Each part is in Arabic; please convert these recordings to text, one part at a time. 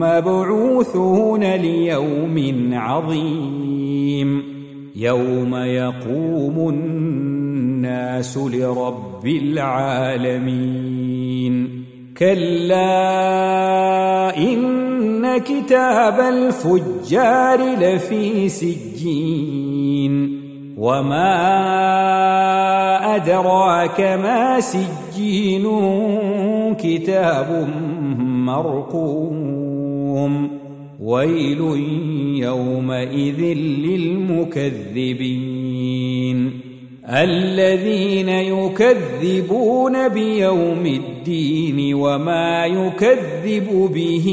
مبعوثون ليوم عظيم. يوم يقوم الناس لرب العالمين. كلا إن كتاب الفجار لفي سجين. وما أدراك ما سجين. كتاب مرقوم. ويل يومئذ للمكذبين الذين يكذبون بيوم الدين وما يكذب به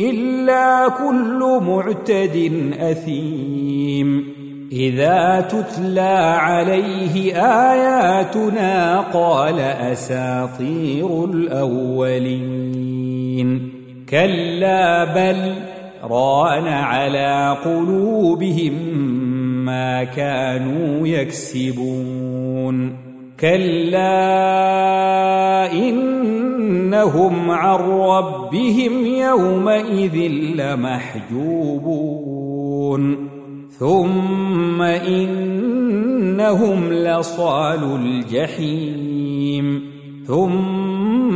إلا كل معتد أثيم إذا تتلى عليه آياتنا قال أساطير الأولين كلا بل ران على قلوبهم ما كانوا يكسبون. كلا إنهم عن ربهم يومئذ لمحجوبون. ثم إنهم لصال الجحيم. ثم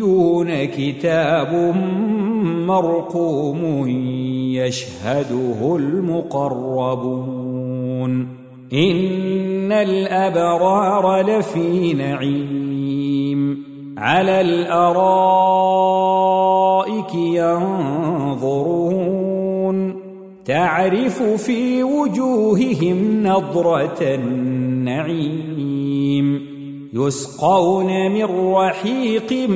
عليون كتاب مرقوم يشهده المقربون. إن الأبرار لفي نعيم. على الأرائك ينظرون. تعرف في وجوههم نضرة النعيم. يسقون من رحيق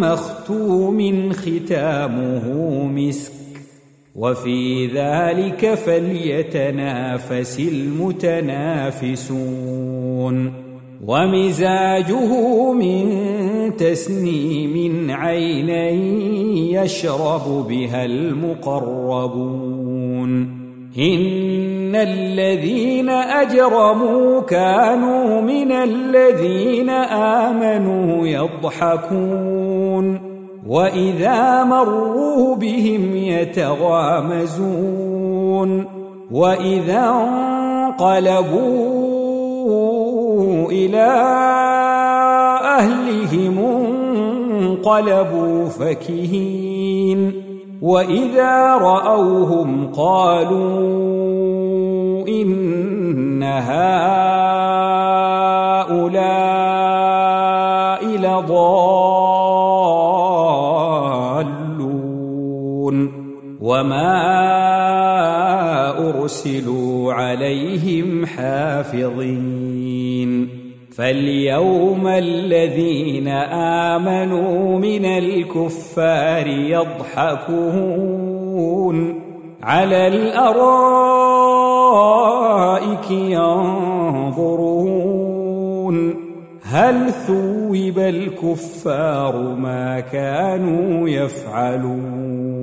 مختوم ختامه مسك. وفي ذلك فليتنافس المتنافسون. ومزاجه من تسنيم عينا يشرب بها المقربون. ان الذين اجرموا كانوا من الذين امنوا يضحكون واذا مروا بهم يتغامزون واذا انقلبوا إلى اهلهم انقلبوا فكهين واذا راوهم قالوا ان هؤلاء لضالون وما ارسلوا عليهم حافظين فاليوم الذين امنوا من الكفار يضحكون على الأرائك ينظرون. هل ثوب الكفار ما كانوا يفعلون؟